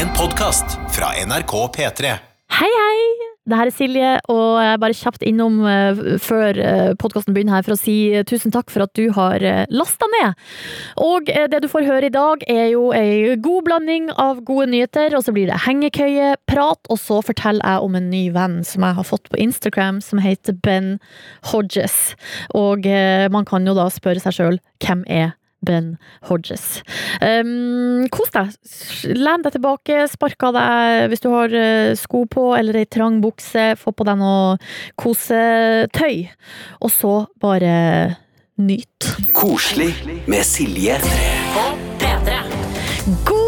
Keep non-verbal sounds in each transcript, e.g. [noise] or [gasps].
En podkast fra NRK P3. Hei, hei! Det her er Silje, og jeg er bare kjapt innom uh, før uh, podkasten begynner her for å si uh, tusen takk for at du har lasta ned. Og det du får høre i dag, er jo ei god blanding av gode nyheter, og så blir det hengekøye, prat, og så forteller jeg om en ny venn som jeg har fått på Instagram, som heter Ben Hodges. Og man kan jo da spørre seg sjøl hvem er Ben Hodges. Um, kos deg. Len deg tilbake, spark av deg hvis du har uh, sko på eller ei trang bukse. Få på deg noe kosetøy. Og så bare nyt. Koselig med Silje. God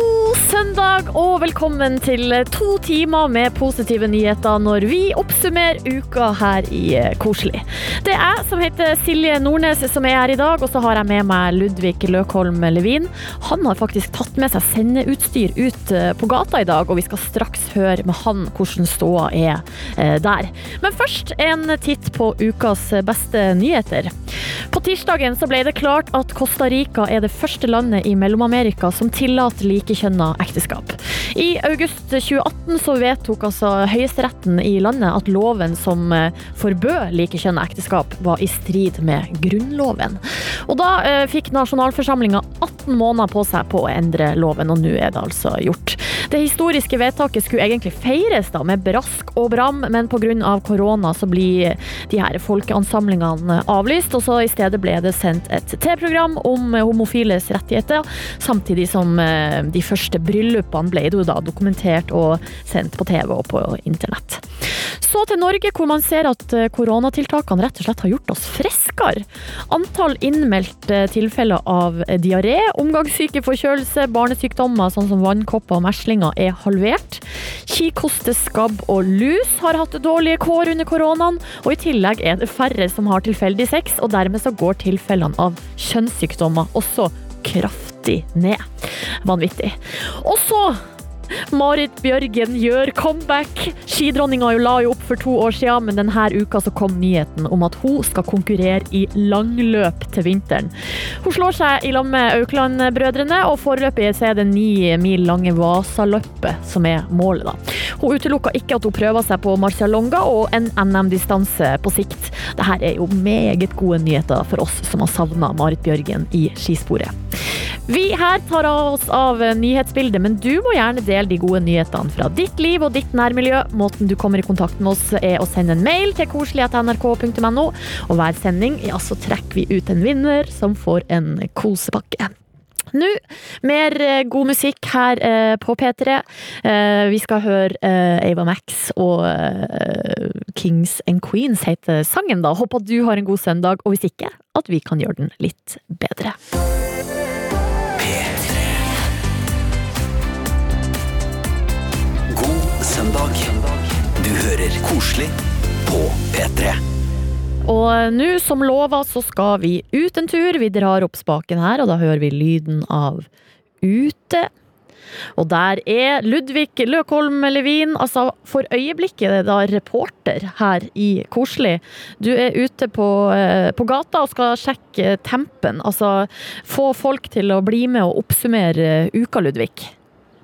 søndag og velkommen til to timer med positive nyheter når vi oppsummerer uka her i eh, Koselig. Det er jeg som heter Silje Nordnes som er her i dag, og så har jeg med meg Ludvig Løkholm Levin. Han har faktisk tatt med seg sendeutstyr ut eh, på gata i dag, og vi skal straks høre med han hvordan ståa er eh, der. Men først en titt på ukas beste nyheter. På tirsdagen så ble det klart at Costa Rica er det første landet i Mellom-Amerika som tillater likekjønna ekteskap. I august 2018 så vedtok altså høyesteretten i landet at loven som eh, forbød likekjønna ekteskap, var i strid med Grunnloven. Og da eh, fikk nasjonalforsamlinga 18 måneder på seg på å endre loven, og nå er det altså gjort. Det historiske vedtaket skulle egentlig feires da med brask og bram, men pga. korona så blir de her folkeansamlingene avlyst, og så i stedet ble det sendt et T-program om homofiles rettigheter, samtidig som eh, de første bryllupene ble jo da dokumentert og sendt på TV og på internett. Så til Norge, hvor man ser at eh, koronatiltakene rett og slett har gjort oss friskere. Antall innmeldte tilfeller av diaré, omgangssyke, forkjølelse, barnesykdommer sånn som vannkopper og meslinger er halvert. Kikoste, skabb og lus har hatt dårlige kår under koronaen, og i tillegg er det færre som har tilfeldig sex, og dermed så går tilfellene av kjønnssykdommer også kraftig ned. Vanvittig. Og så Marit Bjørgen gjør comeback. Skidronninga la jo opp for to år siden, men denne uka kom nyheten om at hun skal konkurrere i langløp til vinteren. Hun slår seg i lag med Aukland-brødrene, og foreløpig er det ni mil lange Vasaløpet som er målet. da. Hun utelukka ikke at hun prøver seg på Marcialonga og en NM-distanse på sikt. Dette er jo meget gode nyheter for oss som har savna Marit Bjørgen i skisporet. Vi her tar av oss av nyhetsbildet, men du må gjerne dele de gode nyhetene fra ditt liv og ditt nærmiljø. Måten du kommer i kontakt med oss er å sende en mail til koselig.nrk.no, og hver sending ja, så trekker vi ut en vinner som får en kosepakke. Nå, mer eh, god musikk her eh, på P3. Eh, vi skal høre eh, Ava Max og eh, Kings and Queens heter sangen, da. Håper at du har en god søndag, og hvis ikke, at vi kan gjøre den litt bedre. Søndag. Du hører Koselig på P3. Og nå, som lova, så skal vi ut en tur. Vi drar opp spaken her, og da hører vi lyden av ute. Og der er Ludvig Løkholm Levin, altså for øyeblikket da reporter her i Koselig. Du er ute på, eh, på gata og skal sjekke tempen, altså få folk til å bli med og oppsummere uka, Ludvig.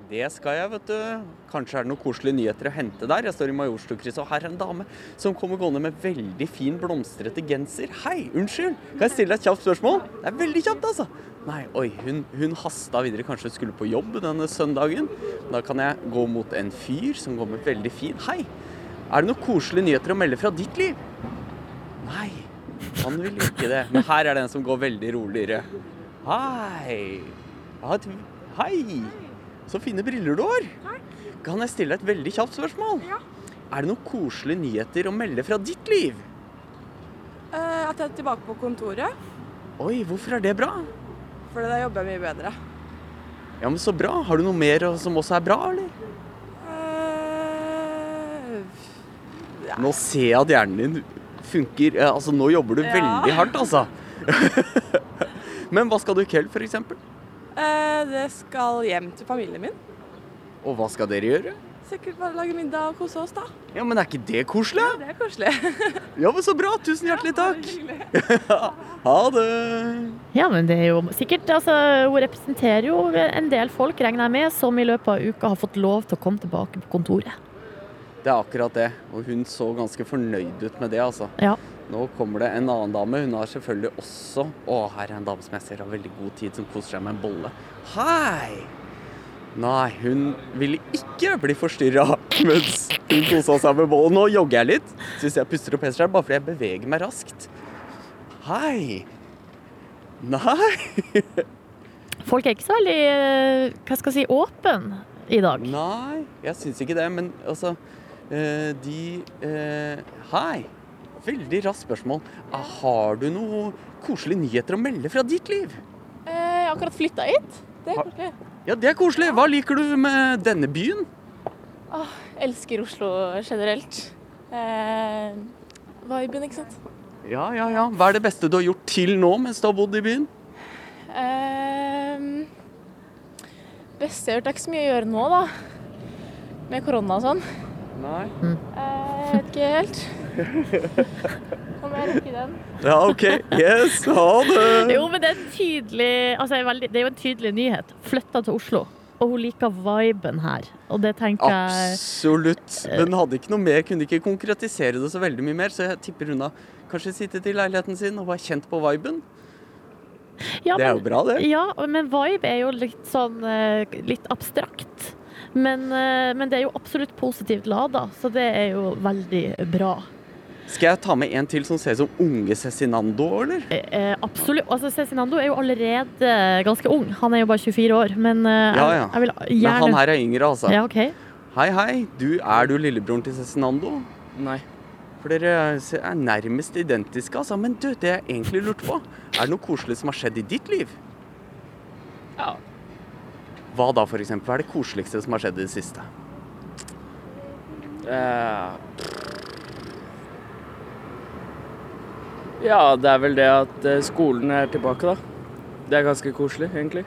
Det skal jeg, vet du. Kanskje er det noen koselige nyheter å hente der. Jeg står i Majorstukrysset, og her er en dame som kommer gående med veldig fin blomstrete genser. Hei, unnskyld, kan jeg stille deg et kjapt spørsmål? Det er veldig kjapt, altså. Nei, oi, hun, hun hasta videre. Kanskje hun skulle på jobb denne søndagen. Da kan jeg gå mot en fyr som går med veldig fin Hei, er det noen koselige nyheter å melde fra ditt liv? Nei, han vil ikke det. Men her er det en som går veldig roligere. Hei. Hei. Så fine briller du har. Takk. Kan jeg stille deg et veldig kjapt spørsmål? Ja. Er det noen koselige nyheter å melde fra ditt liv? Eh, at jeg er tilbake på kontoret, Oi, hvorfor er det bra? Fordi da jobber jeg mye bedre. Ja, men Så bra. Har du noe mer som også er bra, eller? Eh, Nå ser jeg at hjernen din funker. eh, Altså, nå jobber du Ja. veldig hardt, altså. [laughs] men hva skal du i kveld, f.eks.? Eh, det skal hjem til familien min. Og hva skal dere gjøre? sikkert bare lage middag og kose oss, da. Ja, men er ikke det koselig? Ja, det er koselig. [laughs] Ja, men så bra. Tusen hjertelig takk. Hyggelig. [laughs] Ha det. Ja, men det er jo sikkert altså, Hun representerer jo en del folk, regner jeg med, som i løpet av uka har fått lov til å komme tilbake på kontoret. Det er akkurat det. Og hun så ganske fornøyd ut med det, altså. Ja. Nå kommer det en annen dame. Hun har selvfølgelig også Å, her er en dame som jeg ser har veldig god tid, som koser seg med en bolle. Hei! Nei, hun ville ikke bli forstyrra [laughs] mens hun kosa seg med bollen. Nå jogger jeg litt. Syns jeg puster og peser her, bare fordi jeg beveger meg raskt. Hei! Nei! [laughs] Folk er ikke så veldig eh, hva skal jeg si, åpen i dag. Nei, jeg syns ikke det. Men altså eh, De eh, Hei! Veldig raskt spørsmål. Ah, Har du noen koselige nyheter å melde fra ditt liv? Eh, Jeg har akkurat flytta hit. Det er koselig. Ja, det er koselig. Hva liker du med denne byen? Elsker Oslo generelt. Eh, viben, ikke sant. Ja, ja, ja. Hva er det beste du har gjort til nå mens du har bodd i byen? Eh, beste jeg har gjort, er ikke så mye å gjøre nå, da. Med korona og sånn. Nei. Eh, jeg vet ikke helt. Jeg den. Ja, OK. Yes, ha det. Jo, men det er, tydelig, altså, det er jo en tydelig nyhet. Flytta til Oslo. Og hun liker viben her. Og det tenker jeg Absolutt. Men hadde ikke noe mer, kunne ikke konkretisere det så veldig mye mer, så jeg tipper hun har kanskje sittet i leiligheten sin og var kjent på viben. ja, Det er men- jo bra, det. Ja, men vibe er jo litt sånn eh, litt abstrakt. Men, eh, men det er jo absolutt positivt lada, så det er jo veldig bra. Skal jeg ta med en til som ser ut som unge Cezinando, eller? Eh, eh, absolutt. Altså, Cezinando er jo allerede ganske ung. Han er jo bare 24 år, men eh, Ja, ja. jeg, vil gjerne... Men han her er yngre, altså. Ja, OK. Hei, hei. Du, er du lillebroren til Cezinando? Nei. For dere er nærmest identiske, altså. Men du, det jeg egentlig lurte på, er det noe koselig som har skjedd i ditt liv? Ja. Hva da, for eksempel? Hva er det koseligste som har skjedd i det siste? Eh, ja, det er vel det at eh, skolen er tilbake, da. Det er ganske koselig, egentlig.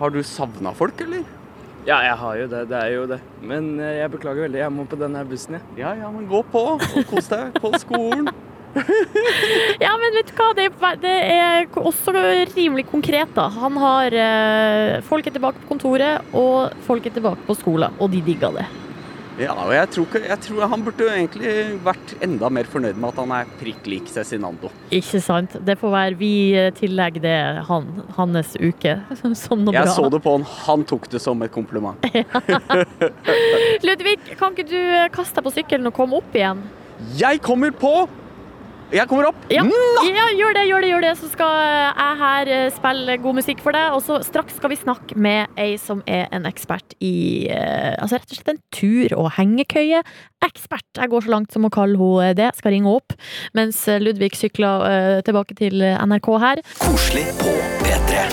Har du savna folk, eller? Ja, jeg har jo det. Det er jo det. Men eh, jeg beklager veldig, jeg må på denne bussen, jeg. Ja, ja, men gå på og kos deg på skolen. [laughs] Ja, men vet du hva, det er, det er også rimelig konkret, da. Han har eh, Folk er tilbake på kontoret, og folk er tilbake på skolen, og de digger det. Ja, og jeg tror, ikke, jeg tror han burde jo egentlig vært enda mer fornøyd med at han er prikk lik Cezinando. Ikke sant? Det får være vi eh, tillegger det han, hans uke [laughs] som noe Jeg bra. så det på han, han tok det som et kompliment. [laughs] Ludvig, kan ikke du eh, kaste deg på sykkelen og komme opp igjen? Jeg kommer på! Jeg kommer opp! Ja, Nå! ja gjør det, gjør det, gjør det. Så skal jeg her eh, spille god musikk for deg. Og så straks skal vi snakke med ei som er en ekspert i eh, Altså rett og slett en tur- og hengekøyeekspert. Jeg går så langt som å kalle henne det. Skal ringe opp. Mens eh, Ludvig sykler eh, tilbake til NRK her. Koselig på P3.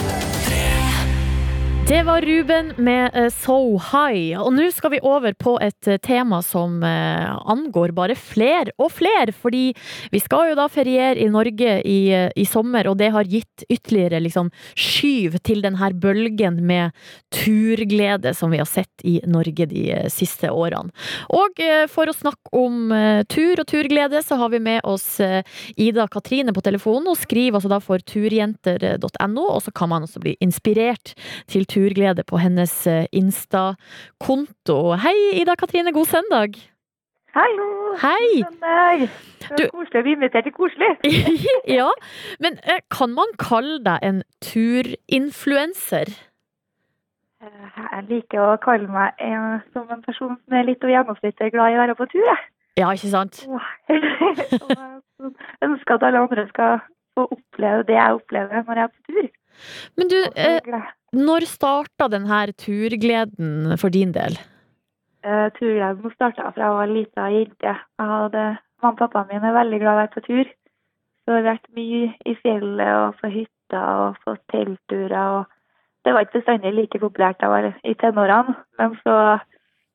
Det var Ruben med eh, So High. Og nå skal vi over på et eh, tema som eh, angår bare flere og flere. Fordi vi skal jo da feriere i Norge i, i sommer, og det har gitt ytterligere liksom, skyv til denne bølgen med turglede som vi har sett i Norge de siste årene. Og for å snakke om tur og turglede, så har vi med oss Ida Katrine på telefonen. Hun skriver altså da for turjenter.no, og så kan man også bli inspirert til turglede på hennes eh, Insta-konto. Hei, Ida Katrine, god søndag! Hallo! Hei! Søndag! Det Du- koselig å bli invitert til koselig. [laughs] ja, men eh, kan man kalle deg en turinfluenser? Eh, Jeg liker å kalle meg en, som en person som er litt over gjennomsnittet glad i å være på tur. Jeg. Ja, ikke sant? [laughs] Og jeg ønsker at alle andre skal få oppleve det jeg opplever når jeg er på tur. Men du, eh, når starta denne turgleden for din del? eh, Turgleden starta fra jeg var lita jente. Jeg hadde, Mamma og pappaen min er veldig glad i å være på tur. Så jeg har vært mye i fjellet og på hytta og på teltturer. og Det var ikke bestandig like populært da jeg var i tenårene, men så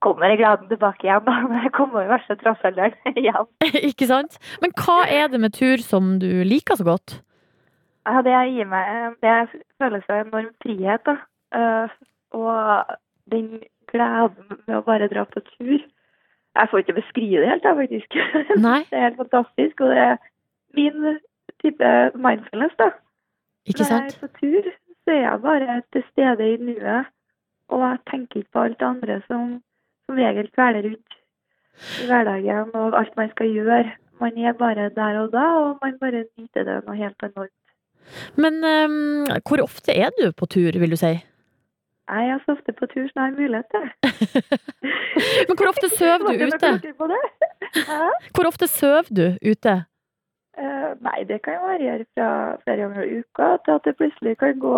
kommer gleden tilbake igjen da [laughs] når jeg kommer i verste trassalderen [laughs] igjen. [laughs] ikke sant? Men hva er det med tur som du liker så godt? Ja, det gir meg det føles som enorm frihet. da. Eh, og den gleden med å bare dra på tur. Jeg får ikke beskrive det helt, jeg, faktisk. [laughs] Nei, Det er helt fantastisk, og det er min type mindfulness, da. ikke Når jeg er på tur, så er jeg bare til stede i nuet, og jeg tenker ikke på alt det andre som som regel kveler rundt i hverdagen og alt man skal gjøre. Man er bare der og da, og man bare nyter det noe helt enormt. Men um, hvor ofte er du på tur, vil du si? Jeg er så ofte på tur som jeg har mulighet til. [laughs] [laughs] Men hvor ofte sover du ute? [laughs] Hvor ofte sover du ute? Uh, nei, det kan jo variere fra flere ganger i uka til at det plutselig kan gå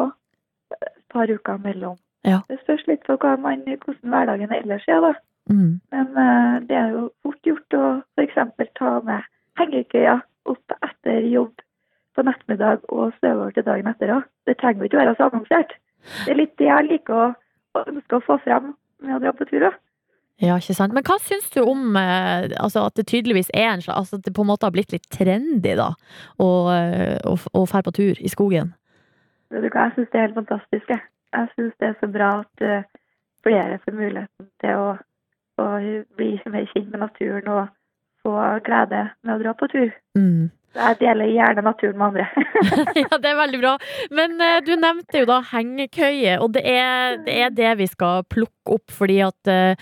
et par uker mellom. Ja. Det spørs litt på man, hvordan hverdagen ellers er, da. Mm. Men uh, det er jo fort gjort å f.eks. ta med hengekøya opp etter jobb på nettmiddag og sove over til dagen etter òg. Det trenger jo ikke være så avansert. Det er litt det jeg liker å, å ønske å få frem med å dra på tur òg. Ja, ikke sant. Men hva syns du om eh, altså at det tydeligvis er en slags Altså at det på en måte har blitt litt trendy, da, å, eh, å, å fære på tur i skogen? Vet du hva, Jeg syns det er helt fantastisk. Jeg, jeg syns det er så bra at eh, flere får muligheten til å, å bli mer kjent med naturen og få glede med å dra på tur. Mm. Jeg deler gjerne naturen med andre. [laughs] ja, det er veldig bra. Men eh, du nevnte jo da hengekøye, og det er, det er det vi skal plukke opp, fordi at eh,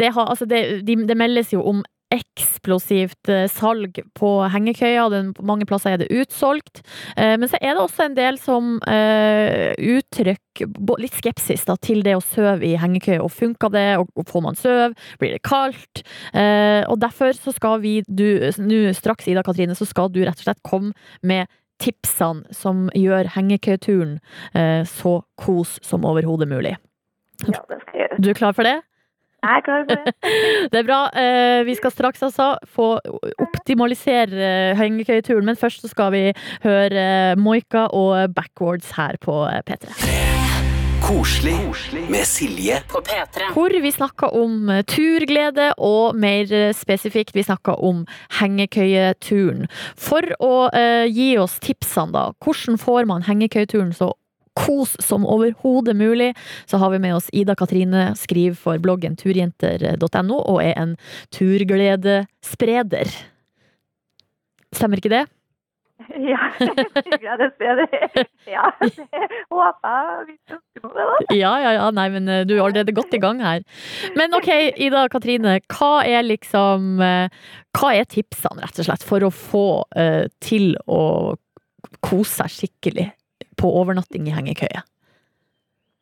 det, har, altså det, de, det meldes jo om eksplosivt eh, salg på hengekøya. Mange plasser er det utsolgt. Eh, men så er det også en del som eh, uttrykker litt skepsis da, til det å sove i hengekøye. Og funker det, og, får man sove? Blir det kaldt? Og derfor så skal vi, du, nå straks Ida Katrine, så skal du rett og slett komme med tipsene som gjør hengekøyeturen eh, så kos som overhodet mulig. ja, det skal jeg gjøre. Du er klar for det? Jeg er klar for det. [laughs] Det er bra. Eh, vi skal straks altså få optimalisere eh, hengekøyeturen, men først så skal vi høre eh, Moika og Backwards her på eh, P3. Koselig med Silje. Hvor vi snakka om turglede, og mer spesifikt, vi snakka om hengekøyeturen. For å eh, gi oss tipsene, da. Hvordan får man hengekøyeturen så kos som overhodet mulig, så har vi med oss Ida Katrine, skriver for bloggen turjenter.no, og er en turgledespreder. Stemmer ikke det? [laughs] Ja, det. [laughs] Ja, det håper jeg vi ønsker noe, da. Ja, ja, ja, nei, men eh, du er allerede godt i gang her. Men ok, Ida Katrine, hva er liksom eh, Hva er tipsene, rett og slett, for å få uh, til å kose seg skikkelig på overnatting i hengekøye?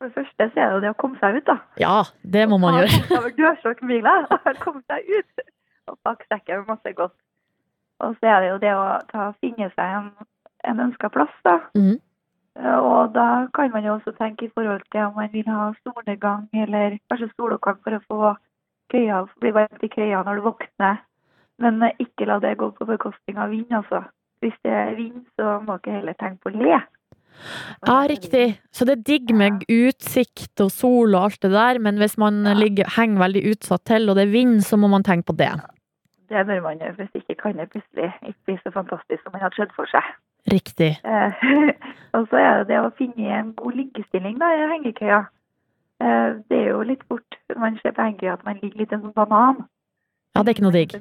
For det første så er det det å komme seg ut, da. Ja, det må man gjøre. Over dørstokkmila. [laughs] Komme seg ut og pakke sekken med masse godt. Og så er det jo det å ta, finne seg en, en ønska plass, da. Eh, Og da kan man jo også tenke i forhold til om man vil ha solnedgang eller kanskje soloppgang for å få køya, bli varmt i køya når du våkner. Men ikke la det gå på bekostning av vind, altså. Hvis det er vind, så må dere heller tenke på le. Ja, riktig. Så det er digg med utsikt og sol og alt det der, men hvis man ligger, henger veldig utsatt til, og det er vind, så må man tenke på det. Det bør man gjøre, hvis ikke kan det plutselig ikke bli så fantastisk som man hadde sett for seg. Riktig. Eh, [laughs] og så er det det å finne en god liggestilling da, i hengekøya. Eh, det er jo litt fort når man ser på hengekøya at man ligger litt en sånn banan. Ja, det er ikke noe digg.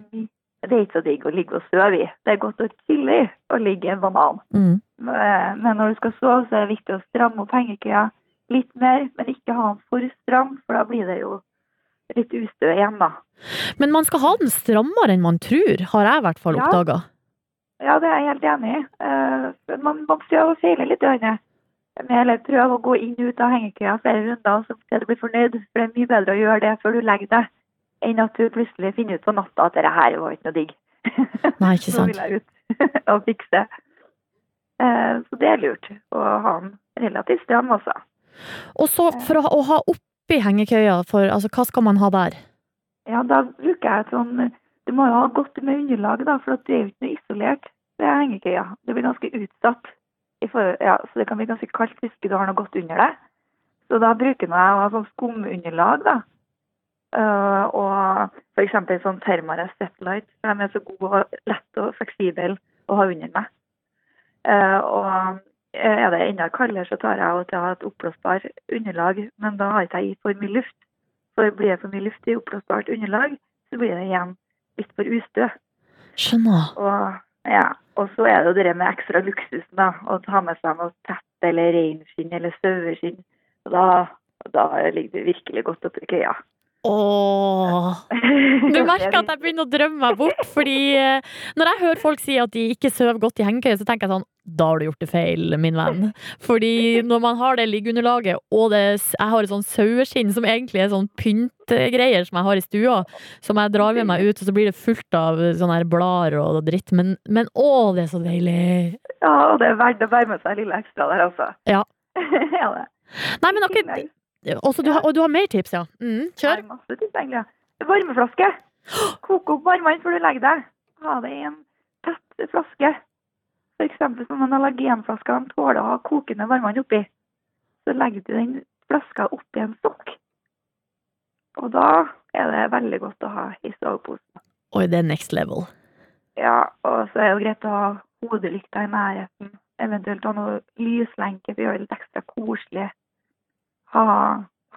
Det er ikke så digg å ligge og sove i. Det er godt og chille å ligge i en banan. Mm. Eh, Men når du skal sove, så er det viktig å stramme opp hengekøya litt mer, men ikke ha den for stram, for da blir det jo litt ustø igjen, da. Men man skal ha den strammere enn man tror, har jeg i hvert fall Ja. oppdaga. Ja, det er jeg helt enig i. Eh, men Man må prøve å feile litt. Øyne. Men prøve å gå inn og ut av hengekøya flere runder så til du blir fornøyd. For det er mye bedre å gjøre det før du legger deg, enn at du plutselig finner ut på natta at dette her var ikke noe digg. Nei, ikke [laughs] sant. så vil jeg ut [laughs] og fikse. Eh, Så det er lurt å ha den relativt stram også. Og så for å ha, oppi hengekøya, for altså, hva skal man ha der? Ja, da bruker jeg et sånn Du må jo ha godt med underlag, da, for det er jo ikke noe isolert ved hengekøya. Det blir ganske utsatt. I forhold, ja, så det kan bli ganske kaldt hvis du har noe godt under deg. Så da bruker jeg å ha sånn skumunderlag, da. Uh, og eksempel sånn Thermarest Setlight. for De er så gode og lette og fleksible å ha under meg. Eh, og er det enda kaldere, så tar jeg å ta et oppblåsbar underlag, men da har ikke jeg i for mye luft. Så blir det for mye luft i oppblåsbart underlag, så blir det igjen litt for ustø. Skjønner. Og, ja. og så er det jo det med ekstra luksusen, da. Å ta med seg noe tett eller reinskinn eller saueskinn. Da, da ligger det virkelig godt oppi køya. Åh. [laughs] Du merker at jeg begynner å drømme meg bort, fordi eh, når jeg hører folk si at de ikke sover godt i hengekøye, så tenker jeg sånn da har du gjort det feil, min venn. Fordi når man har det liggeunderlaget, og det, jeg har et sånn saueskinn som egentlig er sånn pyntegreier som jeg har i stua, som jeg drar med meg ut, og så blir det fullt av sånne her blader og dritt. Men, men å, det er så deilig. Ja, det er verdt å bære med seg lille ekstra der, altså. Ja. [laughs] ja det. Nei, men akkurat også, du har, Og du har mer tips, ja. Mm, kjør. Masse tips, egentlig. Varmeflaske. [gasps] Koke opp varmvann før du legger deg. Ha det i en tett flaske. Eksempel som en allergenflaske de tåler å ha kokende varmvann oppi. Så legger du den flaska oppi en stokk. Og da er det veldig godt å ha i soveposen. Oi, det er next level. Ja, og så er det greit å ha hodelykta i nærheten. Eventuelt ha noe lyslenke for å gjøre det litt ekstra koselig. Ha,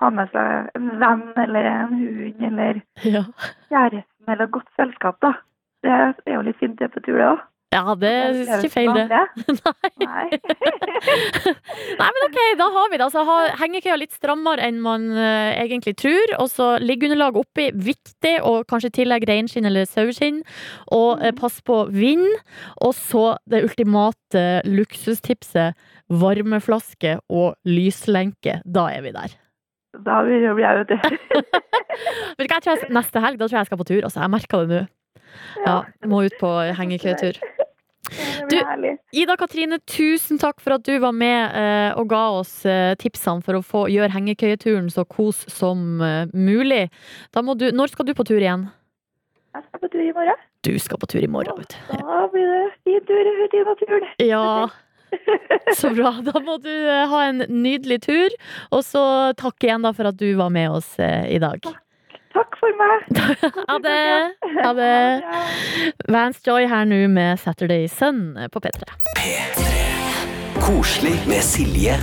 ha med seg en venn eller en hund eller Ja. kjæresten eller godt selskap, da. Det er jo litt fint det på tur, det òg. Ja, det er ikke feil, det. [laughs] Nei. Nei, men ok, da har vi det. Altså, hengekøya litt strammere enn man uh, egentlig tror. Og så liggeunderlag oppi. Viktig. Og kanskje tillegg reinskinn eller saueskinn. Og uh, pass på vind. Og så det ultimate luksustipset. Varmeflaske og lyslenke. Da er vi der. Da blir jeg, vet du. [laughs] Vet du hva, jeg tror jeg, neste helg da tror jeg jeg skal på tur. Altså, jeg merker det nå. Ja, må ut på hengekøyetur. Du- Ida Katrine, tusen takk for at du var med eh, og ga oss eh, tipsene for å få gjøre hengekøyeturen så kos som eh, mulig. Du, når skal du på tur igjen? Jeg skal på tur i morgen. Du skal på tur i morgen, vet du. Da blir det fin tur ut i naturen. Ja, så bra. Da må du ha en nydelig tur. Og så takk igjen for at du var med oss i dag. Takk for meg. [laughs] Ha det! Ha det. Vance Joy her nå med Saturday Sun på P3. P3. Koselig med Silje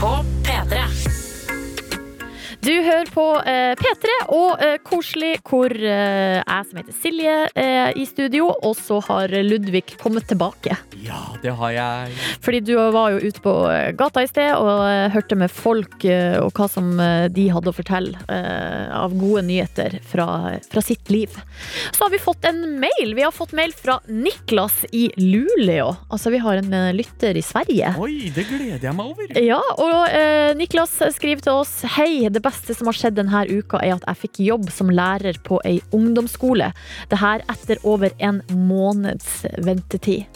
Du hører på eh, P3 og eh, Koselig, hvor eh, jeg som heter Silje er i studio, og så har Ludvig kommet tilbake. Ja, det har jeg. Fordi du var jo ute på gata i sted og hørte med folk og hva som de hadde å fortelle av gode nyheter fra, fra sitt liv. Så har vi fått en mail. Vi har fått mail fra Niklas i Luleå. Altså, vi har en lytter i Sverige. Oi, det gleder jeg meg over. Ja, og eh, Niklas skriver til oss Hei, det beste som har skjedd denne uka er at jeg fikk jobb som lærer på ei ungdomsskole. Det her etter over en måneds ventetid.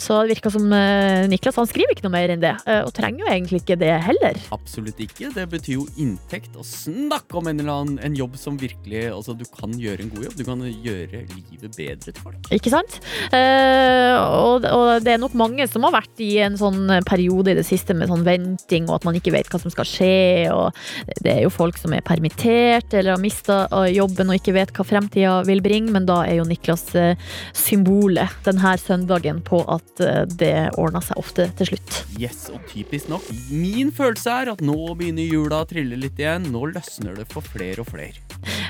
Så det virker som eh, Niklas han skriver ikke noe mer enn det, eh, og trenger jo egentlig ikke det heller. Absolutt ikke. Det betyr jo inntekt. Og snakk om en eller annen en jobb som virkelig Altså, du kan gjøre en god jobb. Du kan gjøre livet bedre til folk. Ikke sant? Eh, og, og det er nok mange som har vært i en sånn periode i det siste med sånn venting, og at man ikke vet hva som skal skje. Og det er jo folk som er permittert eller har mista jobben og ikke vet hva fremtida vil bringe, men da er jo Niklas eh, symbolet denne søndagen på at eh, det ordner seg ofte til slutt. Yes, og typisk nok. Min følelse er at nå begynner jula å trille litt igjen. Nå løsner det for flere og flere.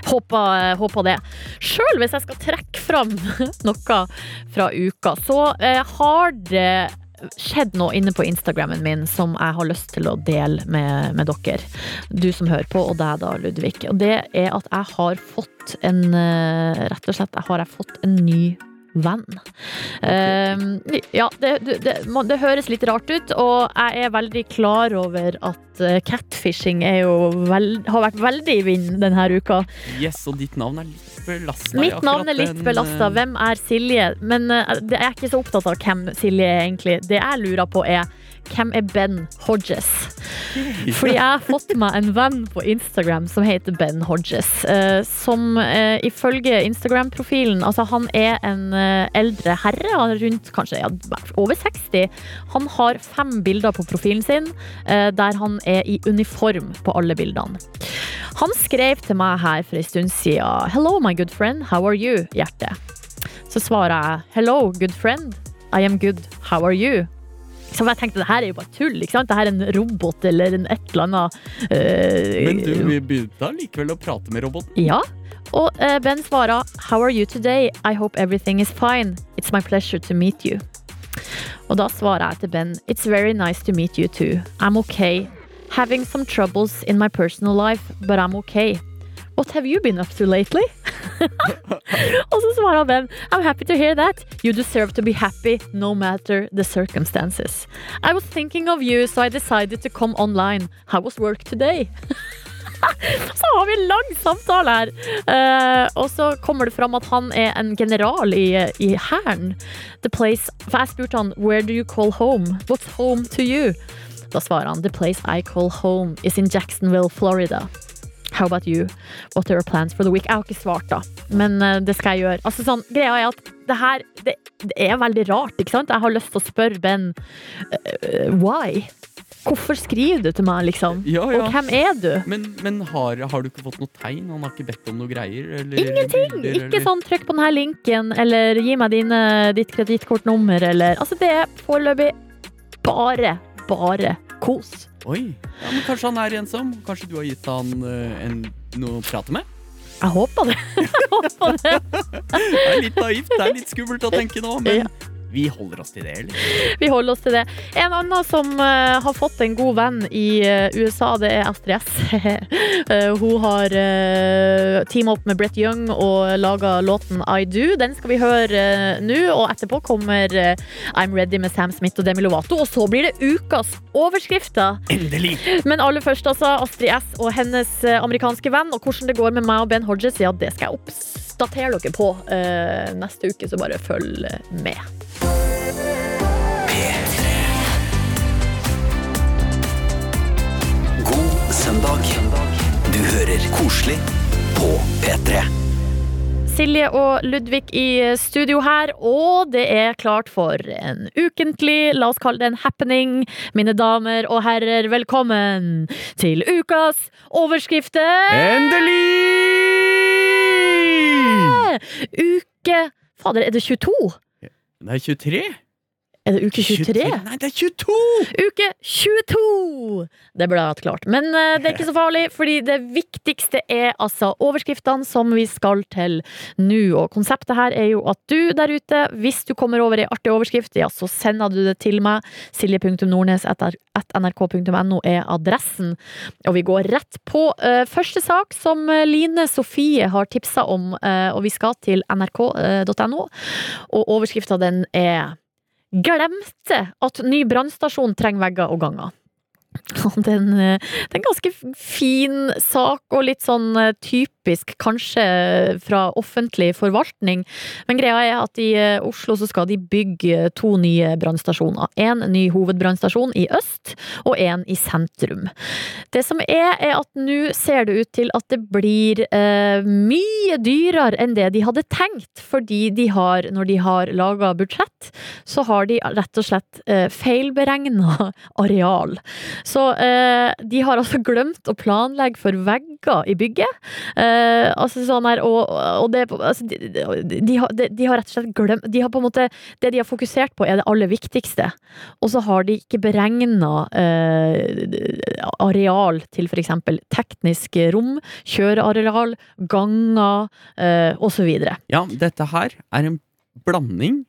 Håper, håper det. Sjøl hvis jeg skal trekke fram [laughs] noe fra uka, så eh, har det skjedd noe inne på Instagrammen min som jeg har lyst til å dele med, med dere. Du som hører på, og deg da, Ludvig. Og det er at jeg har fått en eh, Rett og slett jeg har jeg fått en ny venn. Eh, ja, det, det, det, høres litt rart ut, og jeg er veldig klar over at eh, catfishing er jo vel, har vært veldig i vinden denne uka. Yes, og ditt navn er litt belasta. Mitt navn er litt belasta. Hvem er Silje? Men jeg det er ikke så opptatt av hvem Silje er, egentlig. Det jeg lurer på, er hvem er Ben Hodges? Fordi jeg har fått meg en venn på Instagram som heter Ben Hodges. eh, som eh, ifølge Instagram-profilen Altså, han er en eh, eldre herre, er rundt kanskje ja, over 60. Han har fem bilder på profilen sin der han er i uniform på alle bildene. Han skrev til meg her for en stund siden Hello, my good friend, how are you? Hjerte. Så svarer jeg Hello, good friend, I am good, how are you? Så jeg tenkte det her er jo bare tull. ikke sant? Det her er en robot eller en et eller annet eh, Men du vi begynte likevel å prate med roboten. Ja. Og eh, Ben svarer How are you today? I hope everything is fine. It's my pleasure to meet you. Og da svarer jeg til Ben It's very nice to meet you too. I'm okay. Having some troubles in my personal life, but I'm okay. What have you been up to lately? [laughs] Og så svarer Ben I'm happy to hear that. You deserve to be happy no matter the circumstances. I was thinking of you, so I decided to come online. How was work today? [laughs] Så har vi en lang samtale her. Uh, og så kommer det fram at han er en general i, i hæren. For jeg spurte han Where do you call home? What's home to you? Da svarer han The place I call home is in Jacksonville, Florida. How about you? What are your plans for the week? Jeg har ikke svart, da. Men eh, det skal jeg gjøre. Altså, sånn, greia er at det her det, det er veldig rart, ikke sant? Jeg har lyst til å spørre Ben uh, why? Hvorfor skriver du til meg, liksom? Ja, ja. Og hvem er du? Men, men har, har du ikke fått noe tegn? Han har ikke bedt om noe greier? Eller, Ingenting! Eller, Ikke sånn 'trykk på denne linken', eller 'gi meg dine, ditt kredittkortnummer', eller Altså, det er foreløpig bare, bare kos. Oi, ja, men Kanskje han er ensom? Kanskje du har gitt han uh, en, noe å prate med? Jeg håper det. [laughs] Jeg håper det. [laughs] Det er litt naivt, det er litt skummelt å tenke nå, men vi holder oss til det, eller? Vi holder oss til det. En annen som eh, har fått en god venn i eh, USA, det er Astrid S. [laughs] Eh, hun har teama opp med Brett Young og laga låten I Do. Den skal vi høre nå, og etterpå kommer I'm Ready med Sam Smith og Demi Lovato. Og så blir det ukas overskrifter. Endelig! Men aller først, altså, Astrid S og hennes amerikanske venn, og hvordan det går med meg og Ben Hodges, ja, det skal jeg oppdatere dere på neste uke, så bare følg med. God søndag. Du hører koselig på P3. Silje og Ludvig i studio her, og det er klart for en ukentlig, la oss kalle det en happening. Mine damer og herrer, velkommen til ukas overskrifter! Endelig! Uke Fader, er det 22? Er 23. Er det uke 23? Nei, det er 22! Uke 22! Det burde jeg hatt klart. Men uh, det er ikke så farlig, fordi det viktigste er altså overskriftene som vi skal til nå. Og konseptet her er jo at du der ute, hvis du kommer over ei artig overskrift, ja, så sender du det til meg. Silje.nordnes.nrk.no er adressen. Og vi går rett på uh, første sak, som eh, Line Sofie har tipsa om, uh, og vi skal til nrk.no. Og overskrifta den er Glemte at ny brannstasjon trenger vegger og ganger. [laughs] Er, eh, det er en ganske fin sak, og litt sånn eh, typisk kanskje fra offentlig forvaltning. Men greia er at i eh, Oslo så skal de bygge to nye brannstasjoner. En ny hovedbrannstasjon i øst, og en i sentrum. Det som er, er at nå ser det ut til at det blir eh, mye dyrere enn det de hadde tenkt, fordi de har, når de har laga budsjett, så har de rett og slett eh, feilberegna [laughs] areal. Så eh, de har altså glemt å planlegge for vegger i bygget. Eh, altså sånn her, og, og det altså, de, de, har, de, de har rett og slett glemt De har på en måte Det de har fokusert på, er det aller viktigste. Og så har de ikke beregna uh, areal til f.eks. teknisk rom, kjøreareal, ganger uh, osv. Ja, dette her er en blanding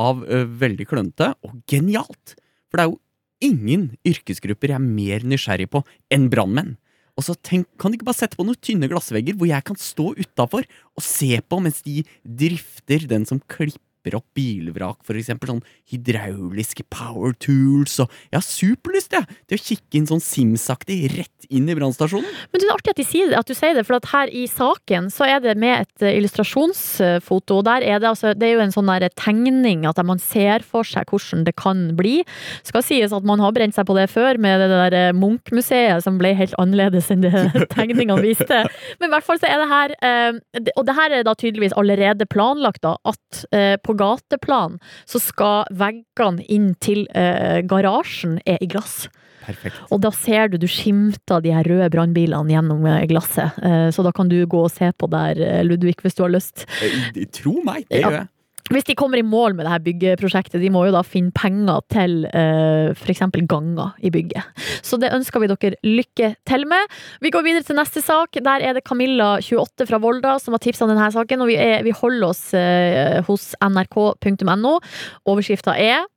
av uh, veldig klønete og genialt. For det er jo ingen yrkesgrupper jeg er mer nysgjerrig på enn brannmenn. Og så tenk, Kan de ikke bare sette på noen tynne glassvegger hvor jeg kan stå utafor og se på mens de drifter den som klipper opp bilvrak, for eksempel sånn hydrauliske power tools og Jeg har superlyst, jeg, til å kikke inn sånn Sims-aktig rett inn i brannstasjonen. Men det er artig at, de det, at du sier det, for at her i saken så er det med et eh, illustrasjonsfoto. og der er Det altså, det er jo en sånn der tegning at man ser for seg hvordan det kan bli. Skal sies at man har brent seg på det før med det der eh, Munch-museet som ble helt annerledes enn det [laughs] tegningene viste. Men i hvert fall så er det her eh, Og det her er da tydeligvis allerede planlagt, da, at eh, på gateplan så skal veggene inn til eh, garasjen er i glass. Perfekt. Og da ser du, du skimter de her røde brannbilene gjennom eh, glasset. Eh, Så da kan du gå og se på der, eh, Ludvig, hvis du har lyst. Tro meg, det gjør jeg. Hvis de kommer i mål med det her byggeprosjektet, de må jo da finne penger til uh, f.eks. ganger i bygget. Så det ønsker vi dere lykke til med. Vi går videre til neste sak. Der er det Camilla, 28 fra Volda, som har tipsa om denne saken. Og vi, er, vi holder oss uh, hos nrk.no. Overskrifta er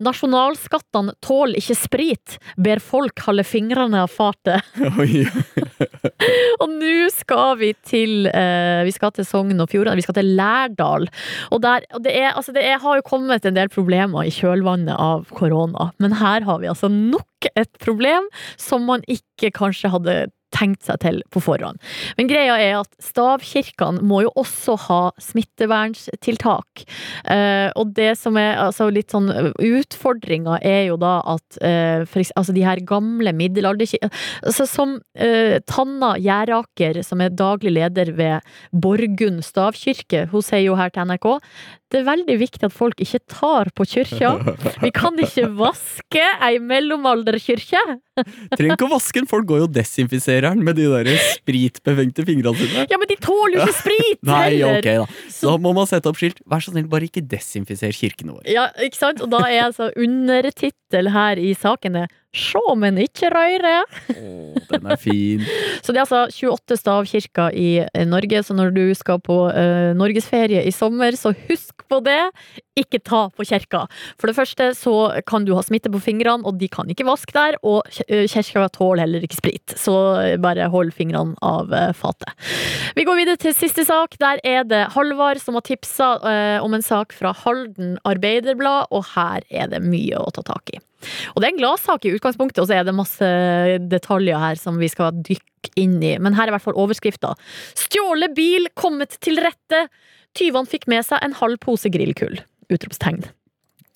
Nasjonalskattene tåler ikke sprit, ber folk holde fingrene av fatet. [laughs] Og nå skal vi til eh, Vi skal til Sogn og Fjordane. Vi skal til Lærdal. Og, der, og det, er, altså det er, har jo kommet en del problemer i kjølvannet av korona. Men her har vi altså nok et problem som man ikke kanskje hadde tenkt seg til på forhånd. Men greia er at stavkirkene må jo også ha smitteverntiltak. Eh, og det som er altså litt sånn utfordringa er jo da at eh, for, eksempel, altså de her gamle middelalderkirkene altså Som eh, Tanna Gjeraker, som er daglig leder ved Borgund stavkirke, hun sier jo her til NRK det er veldig viktig at folk ikke tar på kyrkja. Vi kan ikke vaske ei mellomalderkirke. Trenger ikke å vaske den, folk går jo og desinfiserer den med de der spritbefengte fingrene sine. Ja, men de tåler jo ikke sprit! Nei, ok da. Da må man sette opp skilt. Vær så snill, bare ikke desinfiser kirkene våre. Ja, ikke sant? Og da er altså undertittel her i saken er Sjå, men ikke røyre! Oh, Den er fin. [laughs] Så det er altså 28 stavkirker i eh, Norge, så når du skal på uh, norgesferie i sommer, så husk på det. Ikke ta på kirka. For det første så kan du ha smitte på fingrene, og de kan ikke vaske der. Og kjerka eh, kirka tåler heller ikke sprit, så bare hold fingrene av eh, fatet. Vi går videre til siste sak. Der er det Halvard som har tipsa eh, om en sak fra Halden Arbeiderblad, og her er det mye å ta tak i. Og det er en gladsak i utgangspunktet, og så er det masse detaljer her som vi skal dykke inn i. Men her er i hvert fall overskrifta. Stjålet bil kommet til rette. Tyvene fikk med seg en halv pose grillkull. Utropstegn.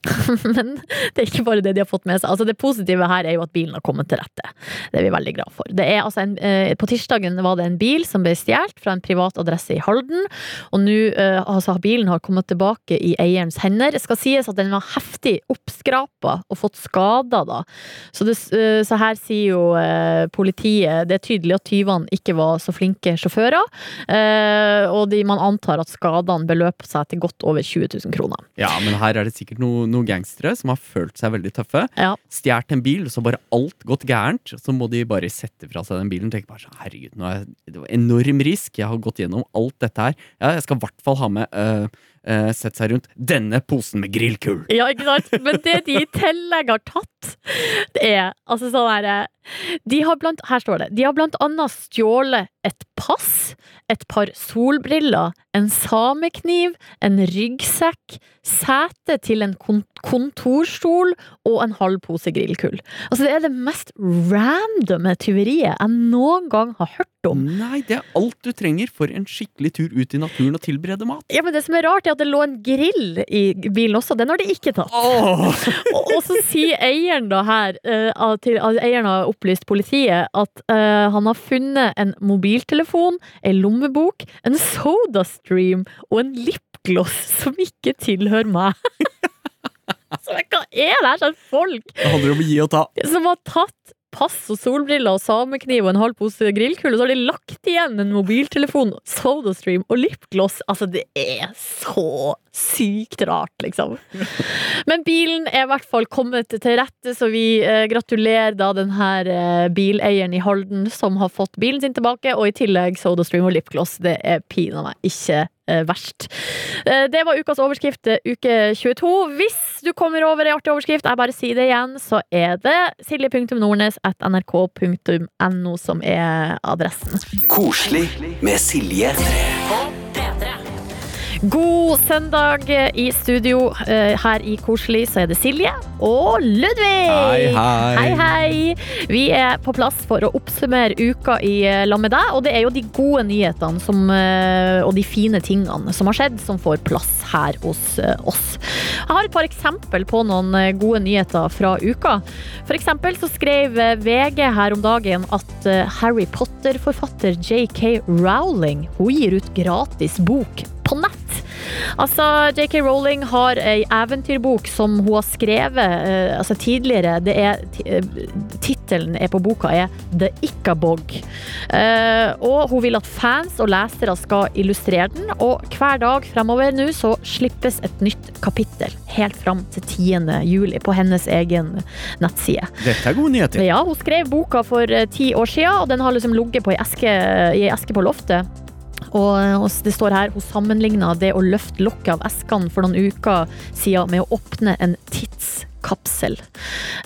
[laughs] Men det er ikke bare det de har fått med seg. Altså Det positive her er jo at bilen har kommet til rette. Det er vi veldig glad for. Altså en, eh, på tirsdagen var det en bil som ble stjålet fra en privat adresse i Halden. Og nå eh, altså bilen har kommet tilbake i eierens hender. Det skal sies at den var heftig oppskrapa og fått skader, da. Så, det, eh, så her sier jo eh, politiet Det er tydelig at tyvene ikke var så flinke sjåfører. Eh, og de, man antar at skadene beløper seg til godt over 20 000 kroner. Ja, men her er det sikkert noen noen gangstere som har følt seg veldig tøffe. Ja. Stjålet en bil, så bare alt gått gærent. Så må de bare sette fra seg den bilen. Tenke bare sånn, herregud, nå er det var enorm risk. Jeg har gått gjennom alt dette her. Ja, jeg skal i hvert fall ha med øh, øh, Sette seg rundt denne posen med grillkull. Ja, ikke sant? Men det de i tillegg har tatt, det er altså sånn herre de har blant, Her står det. De har blant annet stjålet et pass, et par solbriller, en samekniv, en ryggsekk, sete til en kontorstol og en halv pose grillkull. Altså, det er det mest randome tyveriet jeg noen gang har hørt om. Nei, det er alt du trenger for en skikkelig tur ut i naturen og tilberede mat. Ja, men Det som er rart, er at det lå en grill i bilen også. Den har de ikke tatt. Åh! Og, og så sier eieren da her, uh, til, uh, eieren har opplyst politiet at uh, han har funnet en mobiltelefon, en lommebok, en sodastream og en lipgloss som ikke tilhører meg. [laughs] så hva er det her slags folk Det handler om å gi og ta. som har tatt pass og solbriller og samekniv og en halv pose grillkull, og så har de lagt igjen en mobiltelefon, sodastream og lipgloss. Altså, det er så sykt rart, liksom. Men bilen er i hvert fall kommet til rette, så vi eh, gratulerer da den her eh, bileieren i Halden som har fått bilen sin tilbake, og i tillegg sodastream og lipgloss. Det er pinadø ikke verst. Eh, det var ukas overskrift, eh, uke 22. Hvis du kommer over ei artig overskrift, jeg bare sier det igjen, så er det silje.nordnes.nrk.no som er adressen. Koselig med Silje. God søndag i studio. Eh, Her i Koselig så er det Silje og Ludvig. Hei, hei. Hei, hei. Vi er på plass for å oppsummere uka i eh, lag med deg, og det er jo de gode nyhetene som, eh, og de fine tingene som har skjedd, som får plass her hos oss. Jeg har et par eksempel på noen gode nyheter fra uka. For eksempel så skrev VG her om dagen at Harry Potter-forfatter JK Rowling hun gir ut gratis bok på nett. Altså, JK Rowling har ei eventyrbok som hun har skrevet eh, altså tidligere. Det er, eh, tittelen på boka er The Ickabog. Eh, og hun vil at fans og lesere skal illustrere den, og hver dag fremover nå så slippes et nytt kapittel. Helt fram til 10. juli på hennes egen nettside. Dette er gode nyheter. Ja, hun skrev boka for ti år siden, og den har liksom ligget på i ei eske på loftet. Og, og det står her, hun sammenligna det å løfte lokket av eskene for noen uker siden med å åpne en tidskapsel.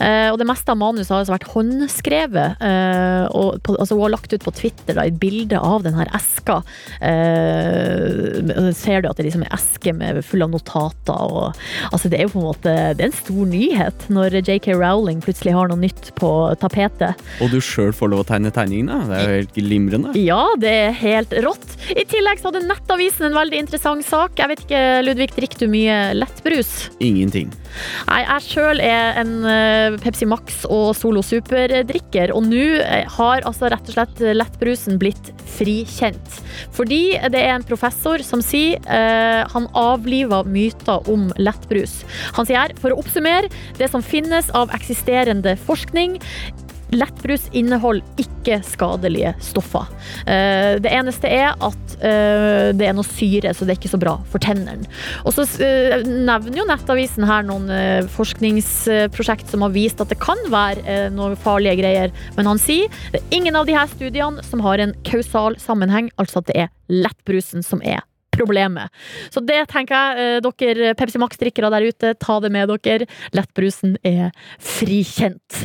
Eh, og det meste av manuset har altså vært håndskrevet. Eh, og på, altså hun har lagt ut på Twitter da, et bilde av denne eska. Eh, ser du at det liksom er eske med full av notater. Og, altså det er jo på en måte det er en stor nyhet når JK Rowling plutselig har noe nytt på tapetet. Og du sjøl får lov å tegne tegningene. Det er jo helt glimrende. Ja, det er helt rått. I tillegg så hadde Nettavisen en veldig interessant sak. Jeg vet ikke, Ludvig, drikker du mye lettbrus? Ingenting. Nei, jeg sjøl er en eh, Pepsi Max og Solo Super-drikker, og nå eh, har altså rett og slett lettbrusen blitt frikjent. Fordi det er en professor som sier eh, han avliver myter om lettbrus. Han sier her, for å oppsummere, det som finnes av eksisterende forskning Lettbrus inneholder ikke skadelige stoffer. Eh, Det eneste er at eh, det er noe syre, så det er ikke så bra for tennene. Og så eh, nevner jo Nettavisen her noen forskningsprosjekt som har vist at det kan være noen farlige greier, men han sier det er ingen av de her studiene som har en kausal sammenheng, altså at det er lettbrusen som er problemet. Så det tenker jeg, eh, dere Pepsi Max-drikkere der ute, ta det med dere. Lettbrusen er frikjent.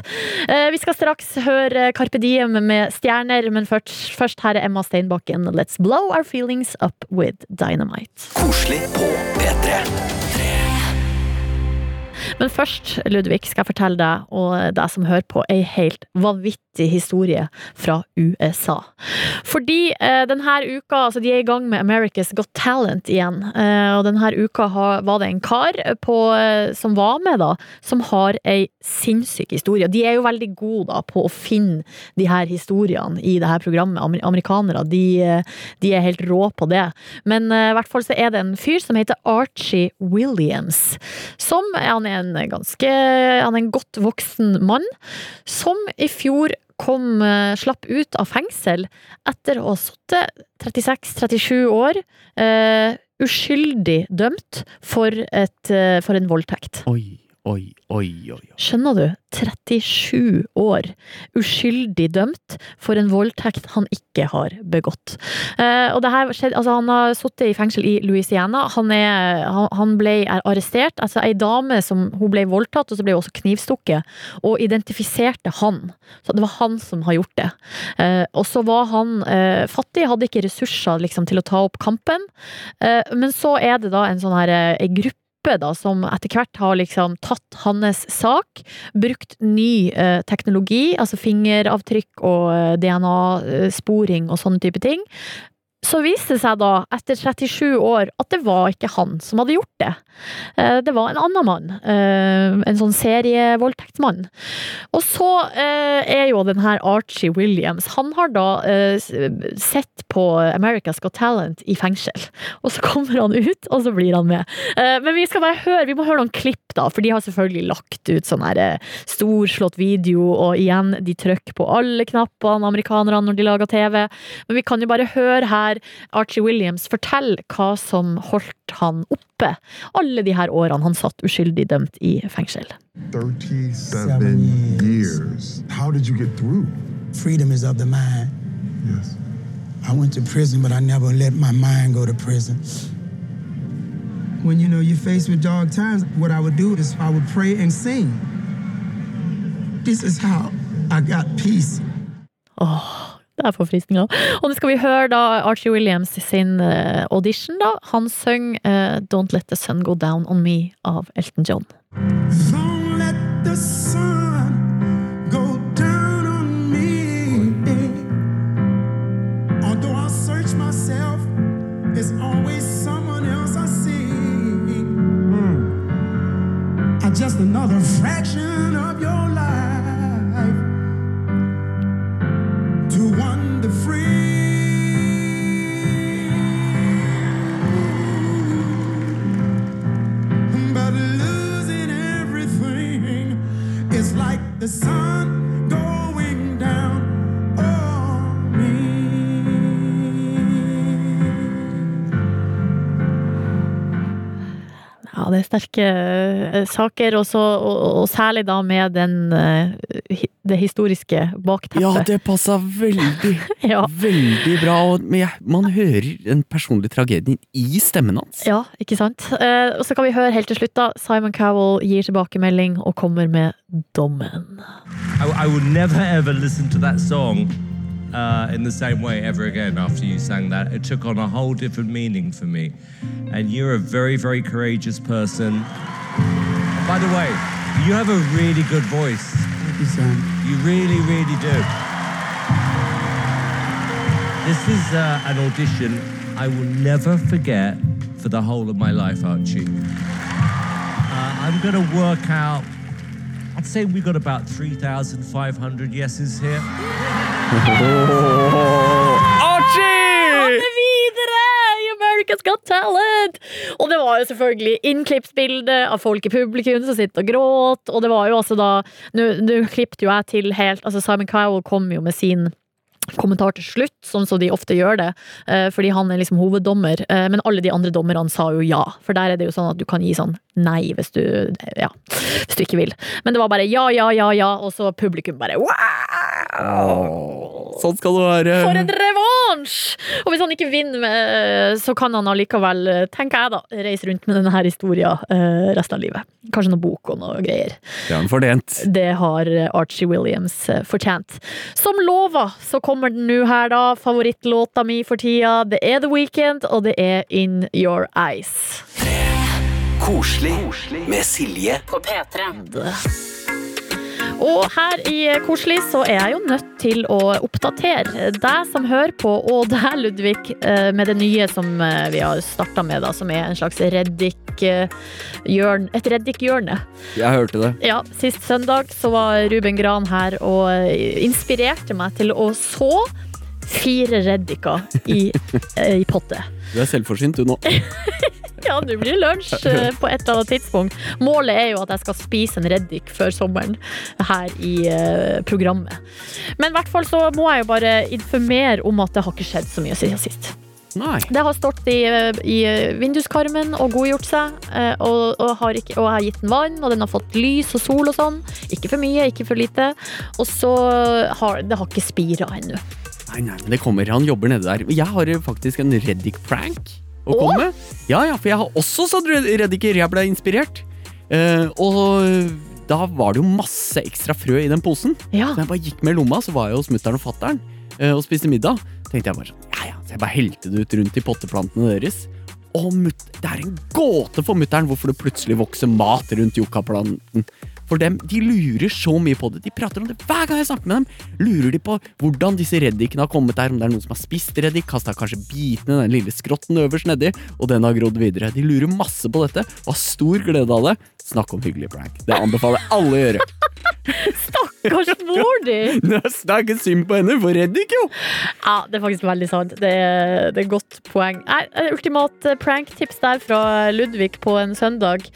Eh, Vi skal straks høre Carpe Diem med stjerner, men først, først her er Emma Steinbakken. Let's blow our feelings up with dynamite. Koselig på P3. Men først, Ludvig, skal jeg fortelle deg og deg som hører på, ei helt vanvittig historie fra USA. Fordi eh, denne uka, altså de er i gang med America's Got Talent igjen, eh, og denne uka har, var det en kar på, eh, som var med da, som har ei sinnssyk historie. De er jo veldig gode da på å finne de her historiene i det her programmet. Amer- Amerikanere, de, eh, de er helt rå på det. Men eh, i hvert fall så er det en fyr som heter Archie Williams, som han er en ganske Han er en godt voksen mann, som i fjor kom, eh, slapp ut av fengsel etter å ha sittet 36-37 år, Uh, uskyldig dømt for, et, eh, for en voldtekt. Oi, oi, oi, oi. oi. Skjønner du? 37 år. Uskyldig dømt for en voldtekt han ikke har begått. Eh, og det her skjedde, altså han har sittet i fengsel i Louisiana. Han, er, han, han ble arrestert. Altså ei dame som hun ble voldtatt, og så ble hun også knivstukket, og identifiserte han. Så det var han som har gjort det. Eh, og så var han eh, fattig, hadde ikke ressurser liksom, til å ta opp kampen. Eh, men så er det da en sånn her eh, ei gruppe da, som etter hvert har liksom tatt hans sak, brukt ny eh, teknologi, altså fingeravtrykk og eh, DNA-sporing og sånne type ting. Så viste det seg da, etter 37 år, at det var ikke han som hadde gjort det. Eh, Det var en annen mann. eh, En sånn serievoldtektsmann. Og så eh, er jo den her Archie Williams Han har da sett på America's Got Talent i fengsel. Og så kommer han ut, og så blir han med. Men vi skal bare høre, vi må høre noen klipp, da, for de har selvfølgelig lagt ut sånn her storslått video, og igjen, de trykker på alle knappene, amerikanerne, når de lager TV. Men vi kan jo bare høre her Archie Williams fortelle hva som holdt han oppe alle de her årene han satt uskyldig dømt i fengsel. 37 Seven years. years. How did you get through? Freedom is of the mind. Yes. I went to prison, but I never let my mind go to prison. When you know you're faced with dark times, what I would do is I would pray and sing. This is how I got peace. Åh, det er forfriskende. Og nå skal vi høre da Archie Williams sin eh, audition. da. Han synger eh, Don't Let The Sun Go Down On Me av Elton John. Don't let the sun go down on me. Although I search myself, there's always someone else I see. I'm just another fraction of your life det er sterke eh, saker, og, så, og, og særlig da med den, eh, det historiske bakteppet. Ja, det passa veldig, [laughs] Ja. veldig bra. Og, man hører den personlige tragedien i stemmen hans. Ja, ikke sant? Eh, og så kan vi høre helt til slutt, da. Simon Cowell gir tilbakemelding og kommer med dommen. I, I will never ever listen to that song uh, in the same way ever again after you sang that. It took on a whole different meaning for me. And you're a very, very courageous person. By the way, you have a really good voice. Thank you, Sam. You really, really do. This is uh, an audition I will never forget for the whole of my life, Archie. Uh, I'm going to work out. I'd say we got about 3,500 yeses here. Got Talent! Og det var jo selvfølgelig innklippsbilde av folk i publikum som sitter og gråter. og det var jo altså da Nå klippet jo jeg til helt Altså, Simon Cowell kom jo med sin kommentar til slutt, sånn som de ofte gjør det, eh, fordi han er liksom hoveddommer. Eh, Men alle de andre dommerne sa jo ja, for der er det jo sånn at du kan gi sånn nei hvis du Ja, hvis du ikke vil. Men det var bare ja, ja, ja, ja, og så publikum bare wow! Sånn skal det være. For en revansj! Og hvis han ikke vinner, med, så kan han allikevel, tenker jeg da, reise rundt med denne historien eh, resten av livet. Kanskje noe bok og noe greier. Det har han fortjent. Det har Archie Williams eh, fortjent. Som lova, så kommer den nå her, da. Favorittlåta mi for tida. Det er The Weekend, og det er In Your Eyes. Koselig med Silje På P3. Og her i Koselig så er jeg jo nødt til å oppdatere deg som hører på, og deg, Ludvig, eh, med det nye som eh, vi har starta med, da, som er en slags Reddik-hjørne. et reddik-hjørne. Jeg hørte det. Ja, Sist søndag så var Ruben Gran her og eh, inspirerte meg til å så fire reddiker i, [laughs] i potte. Du er selvforsynt, du nå. [laughs] Ja, det blir lunsj [laughs] eh, på et eller annet tidspunkt. Målet er jo at jeg skal spise en reddik før sommeren her i eh, programmet. Men i hvert fall så må jeg jo bare informere om at det har ikke skjedd så mye siden sist. Nei. Det har stått i, eh, i vinduskarmen og godgjort seg, og, og, har ikke, og jeg har gitt den vann, og den har fått lys og sol og sånn. Ikke for mye, ikke for lite. Og så har det har ikke spira ennå. Nei, nei, men det kommer. Han jobber nede der. Jeg har faktisk en Reddik-prank å komme med. Ja, ja, for jeg har også sånn reddiker. Jeg ble inspirert. Eh, og da var det jo masse ekstra frø i den posen. Ja. Så jeg bare gikk med lomma, så var jeg hos mutter'n og fatter'n eh, og spiste middag. tenkte jeg bare sånn, ja ja, Så jeg bare helte det ut rundt i potteplantene deres. Og det er en gåte for mutter'n hvorfor det plutselig vokser mat rundt yuccaplanten. For dem, De lurer så mye på det. De prater om det hver gang jeg snakker med dem. Lurer de på hvordan disse reddikene har kommet der, om det er noen som har spist reddik, kasta kanskje bitene, den lille skrotten øverst nedi, og den har grodd videre. De lurer masse på dette, og har stor glede av det. Snakk om hyggelig prank. Det anbefaler alle å gjøre. [laughs] Stakkars mor di! [laughs] Det er ikke synd på henne, for reddik, jo! Ja, det er faktisk veldig sant. Det er, det er godt poeng. Nei, eh, ultimat eh, pranktips der fra Ludvig på en søndag.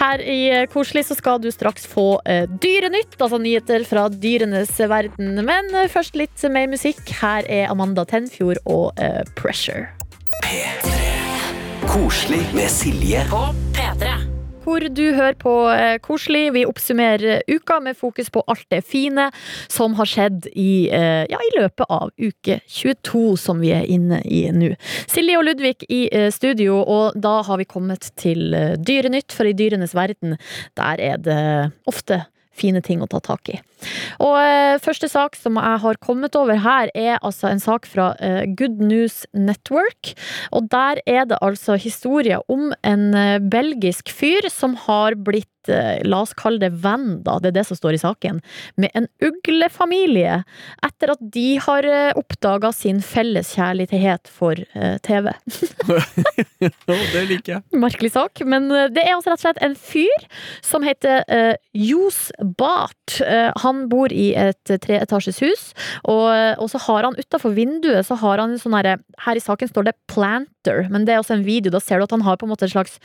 Her i eh, Koselig så skal du straks få eh, Dyrenytt, altså nyheter fra dyrenes verden. Men eh, først litt mer musikk. Her er Amanda Tenfjord og Pressure. P3. Koselig med Silje. På P3. Hvor du hører på eh, Koselig. Vi oppsummerer uka med fokus på alt det fine som har skjedd i, eh, ja, i løpet av uke 22, som vi er inne i nå. Silje og Ludvig i eh, studio, og da har vi kommet til Dyrenytt, for i dyrenes verden, der er det ofte fine ting å ta tak i. Og eh, første sak som jeg har kommet over her, er altså en sak fra eh, Good News Network. Og der er det altså historie om en eh, belgisk fyr som har blitt, eh, la oss kalle det venn, da, det er det som står i saken, med en uglefamilie etter at de har eh, oppdaga sin felles kjærlighet for eh, TV. [laughs] det liker jeg. Merkelig sak, men det er altså rett og slett en fyr som heter uh, Jos Bart. Eh, han bor i et treetasjes hus, og, og så har han utafor vinduet så har han en sånn herre Her i saken står det 'planter', men det er også en video. Da ser du at han har på en måte en slags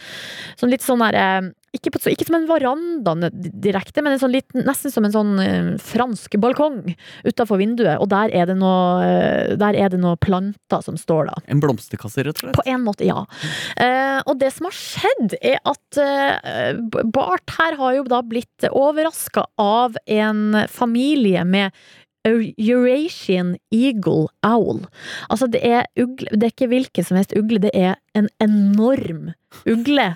sånn litt sånn herre ikke, på, ikke som en veranda direkte, men en sånn liten, nesten som en sånn eh, fransk balkong utafor vinduet. Og der er, det noe, eh, der er det noe planter som står da. En blomsterkasse, rett og slett. På en måte, ja. Eh, og det som har skjedd, er at eh, Bart her har jo da blitt overraska av en familie med Eurasian Eagle Owl. Altså, det er, ugle, det er ikke hvilken som helst ugle, det er en enorm ugle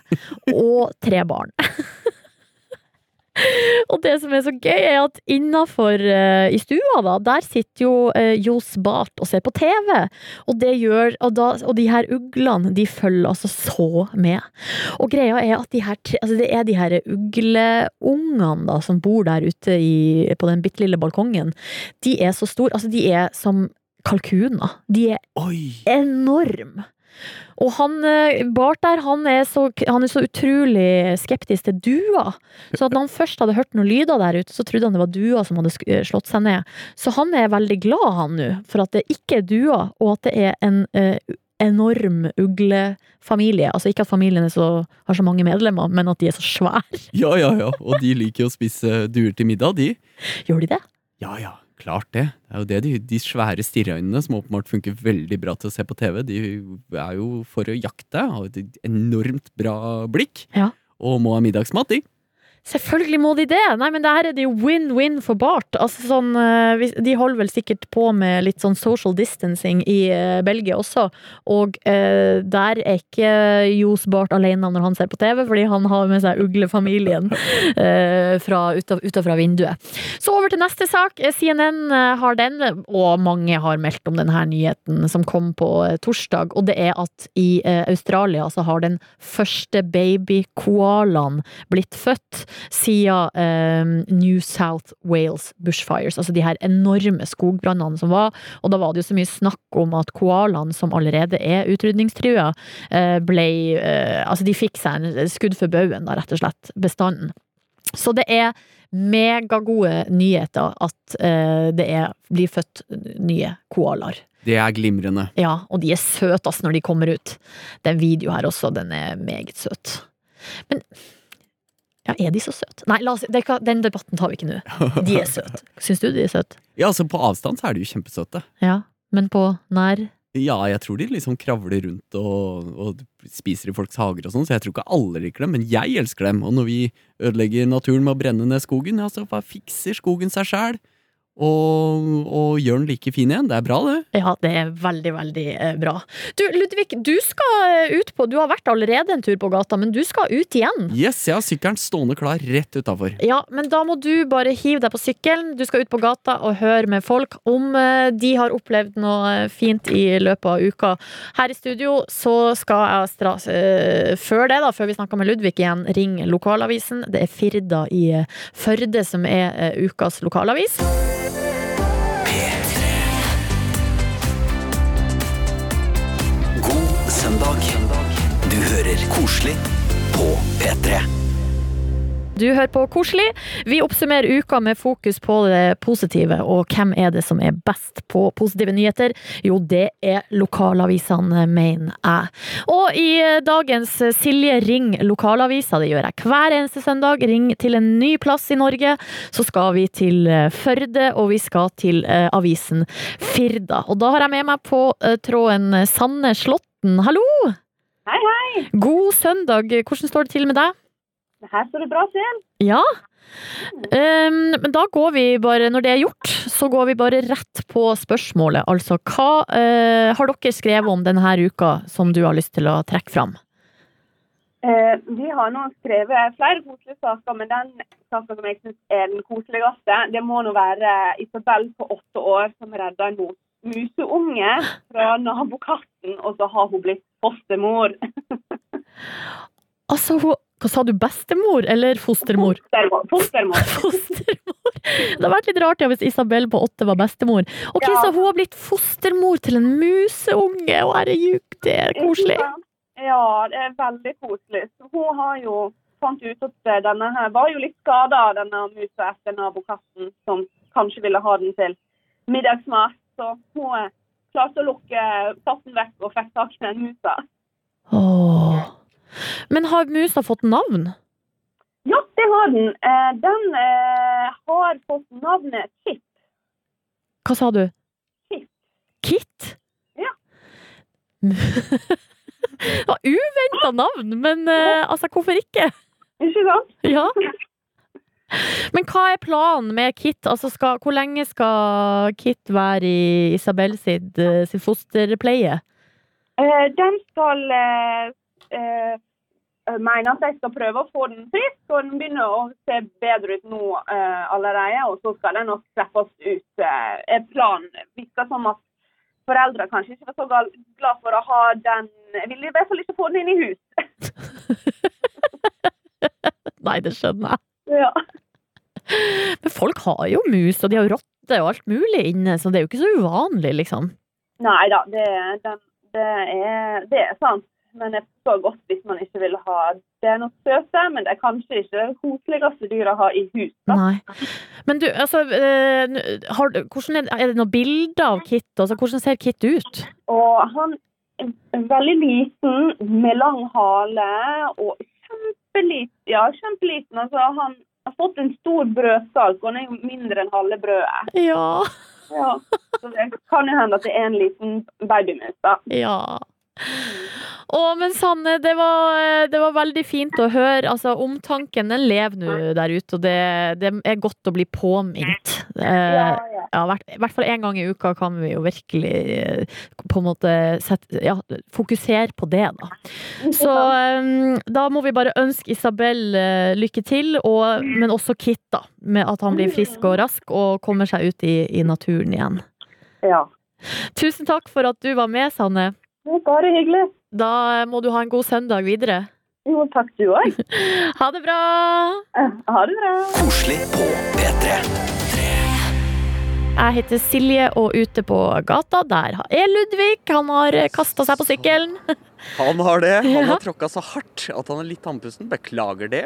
og tre barn. [laughs] [laughs] Og det som er så gøy, er at innafor i stua, da, der sitter jo uh, Johs Bart og ser på TV. Og det gjør Og, da, og de her uglene, de følger altså så med. Og greia er at de her, altså det er de her ugleungene da, som bor der ute i, på den bitte lille balkongen. De er så store. Altså, de er som kalkuner. De er enorme. Og han, eh, Bart der, han er, så, han er så utrolig skeptisk til duer. Så når han først hadde hørt noen lyder der ute, så trodde han det var duer som hadde eh, slått seg ned. Så han er veldig glad, han nå, for at det ikke er duer, og at det er en eh, enorm uglefamilie. Altså ikke at familien så, har så mange medlemmer, men at de er så svære. Ja, ja, ja. Og de liker å spise duer til middag, de. Gjør de det? Ja, ja. Klart det. Det er jo det de, de svære stirreøynene som åpenbart funker veldig bra til å se på TV, de er jo for å jakte. Har et enormt bra blikk. Ja. Og må ha middagsmat, de. Selvfølgelig må de det! Nei, men det her er det jo win-win for Bart. Altså sånn, eh, de holder vel sikkert på med litt sånn social distancing i eh, Belgia også. Og eh, der er ikke Johs Bart alene når han ser på TV, fordi han har med seg uglefamilien [laughs] eh, utafra vinduet. Så over til neste sak. Eh, CNN har den, og mange har meldt om denne nyheten som kom på torsdag, og det er at i eh, Australia så har den første babykoalaen blitt født siden eh, New South Wales bushfires, altså de her enorme skogbrannene som var. Og da var det jo så mye snakk om at koalaene, som allerede er utrydningstrua, eh, ble eh, Altså, de fikk seg en skudd for baugen, da, rett og slett, bestanden. Så det er megagode nyheter at eh, det er, blir født nye koalaer. Det er glimrende. Ja, og de er søte ass når de kommer ut. Det er en video her også, den er meget søt. Men ja, er de så søte? Nei, oss, det er den debatten tar vi ikke nå. De er søte. [laughs] Syns du de er søte? Ja, altså På avstand så er de jo kjempesøte. Ja. Men på nær Ja, jeg tror de liksom kravler rundt og, og spiser i folks hager og sånn, så jeg tror ikke alle liker dem, men jeg elsker dem. Og når vi ødelegger naturen med å brenne ned skogen, ja, så fikser skogen seg sjæl. Og, og gjør den like fin igjen. Det er bra, det. Ja, det er veldig, veldig eh, bra. Du, Ludvig, du skal eh, ut på Du har vært allerede en tur på gata, men du skal ut igjen. Yes, jeg har sykkelen stående klar rett utafor. Ja, men da må du bare hive deg på sykkelen. Du skal ut på gata og høre med folk om eh, de har opplevd noe fint i løpet av uka. Her i studio så skal jeg straks eh, Før det, da, før vi snakker med Ludvig igjen, ringe lokalavisen. Det er Firda i Førde som er ukas lokalavis. Hører koselig på P3. Du hører på Koselig. Vi oppsummerer uka med fokus på det positive. Og hvem er det som er best på positive nyheter? Jo, det er lokalavisene, mener jeg. Og i dagens Silje Ring lokalavisa, det gjør jeg hver eneste søndag, ring til en ny plass i Norge, så skal vi til eh, Førde, og vi skal til eh, avisen Firda. Og da har jeg med meg på eh, tråden Sanne Slåtten. Hallo! Hei, hei. God søndag. Hvordan står det til med deg? Her står det bra til. Ja. Um, men da går vi bare, når det er gjort, så går vi bare rett på spørsmålet. Altså, hva uh, har dere skrevet om denne uka som du har lyst til å trekke fram? Uh, vi har nå skrevet flere koselige saker, men den saken som jeg syns er den koseligste, det må nå være Isabel på åtte år som redda en mus museunge fra nabokatten, og så har hun blitt fostermor. Altså, hun, hva sa du, bestemor eller fostermor? Fostermor. [laughs] Fostermor. Det hadde vært litt rart ja, hvis Isabel på åtte var bestemor. Ok, Ja. Så hun har blitt fostermor til en museunge, og herregud, det er koselig. Ja, det er veldig koselig. Så hun har jo fant ut at eh, denne her var jo litt skada, denne musa etter nabokatten, som kanskje ville ha den til middagsmat. Så hun klarte å lukke katten vekk og fikk tak i den musa. Åh. Men har musa fått navn? Ja, det har den. Eh, den eh, har fått navnet Kit. Hva sa du? Kit. Kit? Ja. [laughs] Det var uventa navn, men eh, altså, hvorfor ikke? Ikke sant? Ja. [laughs] Men hva er planen med Kit? Altså, skal, hvor lenge skal Kit være i Isabel sitt, eh, sin fosterpleie? Eh, den skal eh, eh, mener at jeg skal prøve å få den frisk, og den begynner å se bedre ut nå eh, allerede. Og så skal den nok slippes ut. Eh, planen virker som at foreldre kanskje ikke var så glad for å ha den Jeg vil i hvert fall ikke få den inn i hus. [laughs] Nei, det skjønner jeg. Men folk har jo mus, og de har rotter og alt mulig inne, så det er jo ikke så uvanlig, liksom. Nei da, det, det, det, er, det er sant. Men jeg forstår godt hvis man ikke vil ha Det noe søte, men det er kanskje ikke det koseligste dyret å ha i hus. Da. Nei. Men du, altså eh, har, hvordan er, er det noen bilder av Kit? Altså, hvordan ser Kit ut? Og han er veldig liten, med lang hale og kjempeliten. Ja, kjempeliten. Altså, han har fått en stor brødskalk, og den er jo mindre enn halve brødet. Ja. Ja. Så det kan jo hende at det er en liten babymus, da. Ja. Å, men Sanne, det var, det var veldig fint å høre. Altså, omtanken den lever nå der ute, og det, det er godt å bli påminnet. Eh, Ja, ja. ja, hvert, I hvert fall én gang i uka kan vi jo virkelig eh, på en måte sette, ja, fokusere på det, da. Så eh, da må vi bare ønske Isabel eh, lykke til, og, men også Kit, da. Med at han blir frisk og rask og kommer seg ut i, i naturen igjen. Ja. Tusen takk for at du var med, Sanne. Bare hyggelig. Da må du ha en god søndag videre. Jo, takk du òg. [laughs] Ha det bra! Ha det bra. Koselig på P3. Jeg heter Silje, og ute på gata, der er Ludvig. Han har kasta seg på sykkelen. [laughs] Han har det. Han har tråkka så hardt at han er litt andpusten. Beklager det.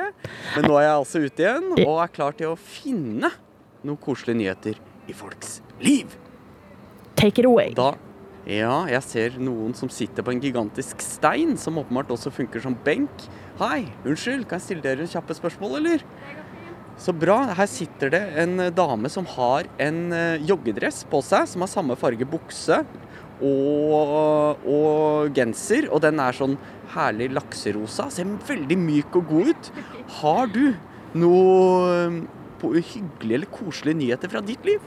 Men nå er jeg altså ute igjen og er klar til å finne noen koselige nyheter i folks liv. Take it away. Da, ja, jeg ser noen som sitter på en gigantisk stein, som åpenbart også funker som benk. Hei, unnskyld, kan jeg stille dere kjappe spørsmål, eller? Så bra. Her sitter det en eh, dame som har en eh, joggedress på seg, som har samme farge bukse og, og genser, og den er sånn herlig lakserosa. Ser veldig myk og god ut. Har du noe eh, hyggelige eller koselige nyheter fra ditt liv?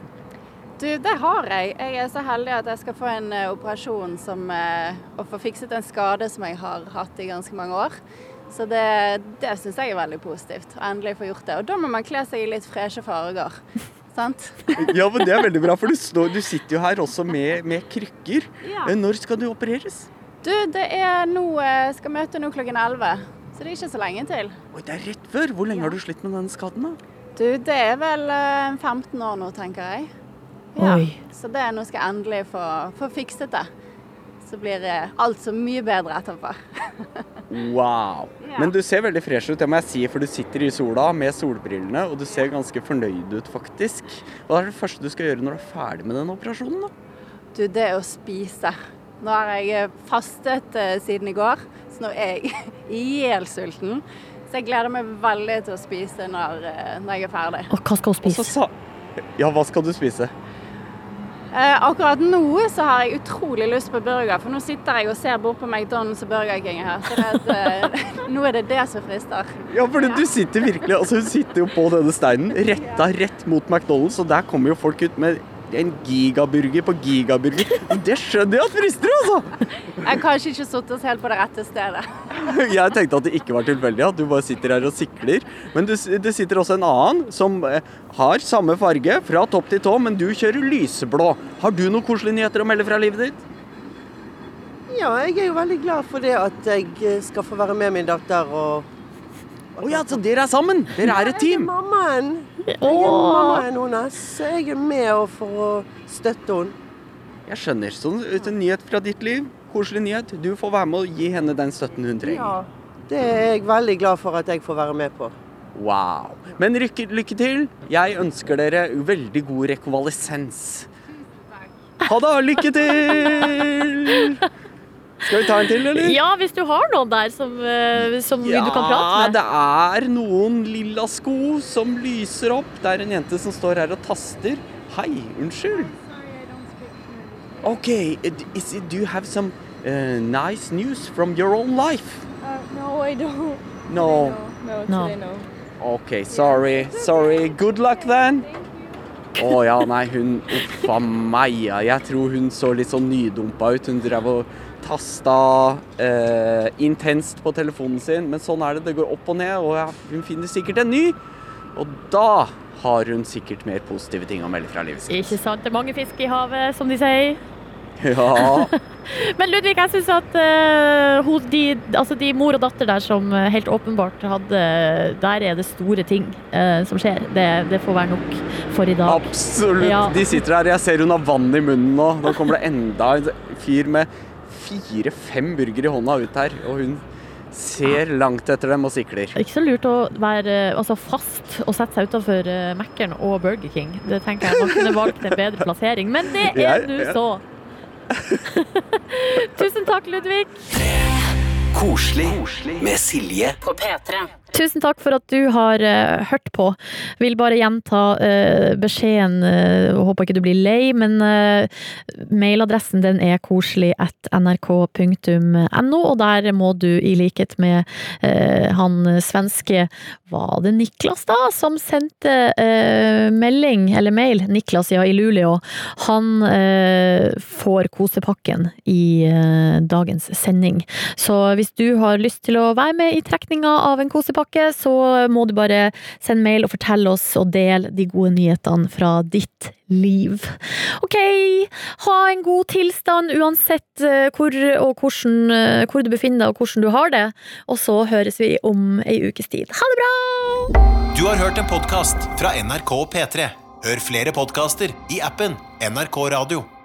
Du, det har jeg. Jeg er så heldig at jeg skal få en uh, operasjon som uh, å få fikset en skade som jeg har hatt i ganske mange år. Så det, det syns jeg er veldig positivt. Å endelig få gjort det. Og da må man kle seg i litt freshe farger. [laughs] Sant? Ja, men det er veldig bra, for du, står, du sitter jo her også med, med krykker. Ja. Eh, Når skal du opereres? Du, det er nå Jeg Skal møte nå klokken 11. Så det er ikke så lenge til. Oi, det er rett før. Hvor lenge har du slitt med den skaden? da? Du, det er vel uh, 15 år nå, tenker jeg. Ja. Oi. Så det nå skal jeg endelig få, få fikset det. Så blir eh, alt så mye bedre etterpå. [laughs] Wow. Men du ser veldig fresh ut, det må jeg si, for du sitter i sola med solbrillene, og du ser ganske fornøyd ut, faktisk. Hva er det første du skal gjøre når du er ferdig med den operasjonen? da? Du, det er å spise. Nå har jeg eh, fastet eh, siden i går, så nå er jeg [laughs] ihjelsulten. Så jeg gleder meg veldig til å spise når, eh, når jeg er ferdig. Og hva skal hun spise? Ja, hva skal du spise? Eh, akkurat nå så har jeg utrolig lyst på burger, for nå sitter jeg og ser bort på McDonald's og Burger King her. Så det eh, [laughs] nå er det det som frister. Ja, for du sitter virkelig Altså, hun sitter jo på denne steinen, retta rett mot McDonald's, og der kommer jo folk ut med en gigaburger på gigaburger. Det skjønner jeg at frister, altså! Jeg har kanskje ikke satt oss helt på det rette stedet. [laughs] Jeg tenkte at det ikke var tilfeldig, at du bare sitter her og sikler. Men det, det sitter også en annen som eh, har samme farge fra topp til tå, men du kjører lyseblå. Har du noen koselige nyheter å melde fra livet ditt? Ja, jeg er jo veldig glad for det at jeg eh, skal få være med min datter og Å ja, så dere er sammen? Dere er et team? Jeg er mammaen. Jeg er mammaen hennes. Så jeg er med og for å støtte henne. Jeg skjønner. Sånn en nyhet fra ditt liv. Koselig nyhet. Du får være med og gi henne den støtten hun trenger. Ja, det er jeg veldig glad for at jeg får være med på. Wow. Men lykke, lykke til. Jeg ønsker dere veldig god rekonvalesens. Ha det! Lykke til! [laughs] Skal vi ta en til, eller? Ja, hvis du har noen der som, som ja, du kan prate med. Ja, det er noen lilla sko som lyser opp. Det er en jente som står her og taster. Hei, unnskyld. OK, is it, do you have some uh, nice news from your own life? Uh, no, I don't. No. No, No. today no. OK, sorry. Sorry. Good luck then. Å ja, nei, hun Uff a meg. Jeg tror hun så litt sånn nydumpa ut. Hun drev og tasta eh, intenst på telefonen sin. Men sånn er det. Det går opp og ned, og hun finner sikkert en ny. Og da har hun sikkert mer positive ting å melde fra livet sitt. Ikke sant? Det er mange fisk i havet, som de sier. Ja. [laughs] Men Ludvig, jeg syns at uh, hun- de, altså de mor og datter der som helt åpenbart hadde Der er det store ting uh, som skjer. Det, det får være nok for i dag. Absolutt. Ja. De sitter der. Jeg ser hun har vann i munnen nå. Nå kommer det enda en fyr med fire-fem burger i hånda ut her. Og hun ser langt etter dem og sikler. Ikke så lurt å være eh, altså, fast og sette seg utenfor uh, Mækkern og Burger King. Det tenker jeg Man kunne valgt en bedre plassering, men det er nå så. [laughs] Tusen takk, Ludvig. Koselig med Silje På P3. Tusen takk for at du har uh, hørt på. Vil bare gjenta uh, beskjeden. Uh, håper ikke du blir lei, men mailadressen den er koselig at nrk.no, og der må du i likhet med han svenske Var det Niklas, da? Som sendte melding, eller mail, Niklas ja, i Luleå. Han får kosepakken i dagens sending. Så hvis du har lyst til å være med i trekninga av en kosepakke, så må du bare sende mail og fortelle oss og dele de gode nyhetene fra ditt liv. OK, ha en god tilstand uansett eh, hvor og hvordan, eh, hvor du befinner deg og hvordan du har det. Og så høres vi om ei ukes tid. Ha det bra! Du har hørt en podkast fra NRK P3. Hør flere podkaster i appen NRK Radio.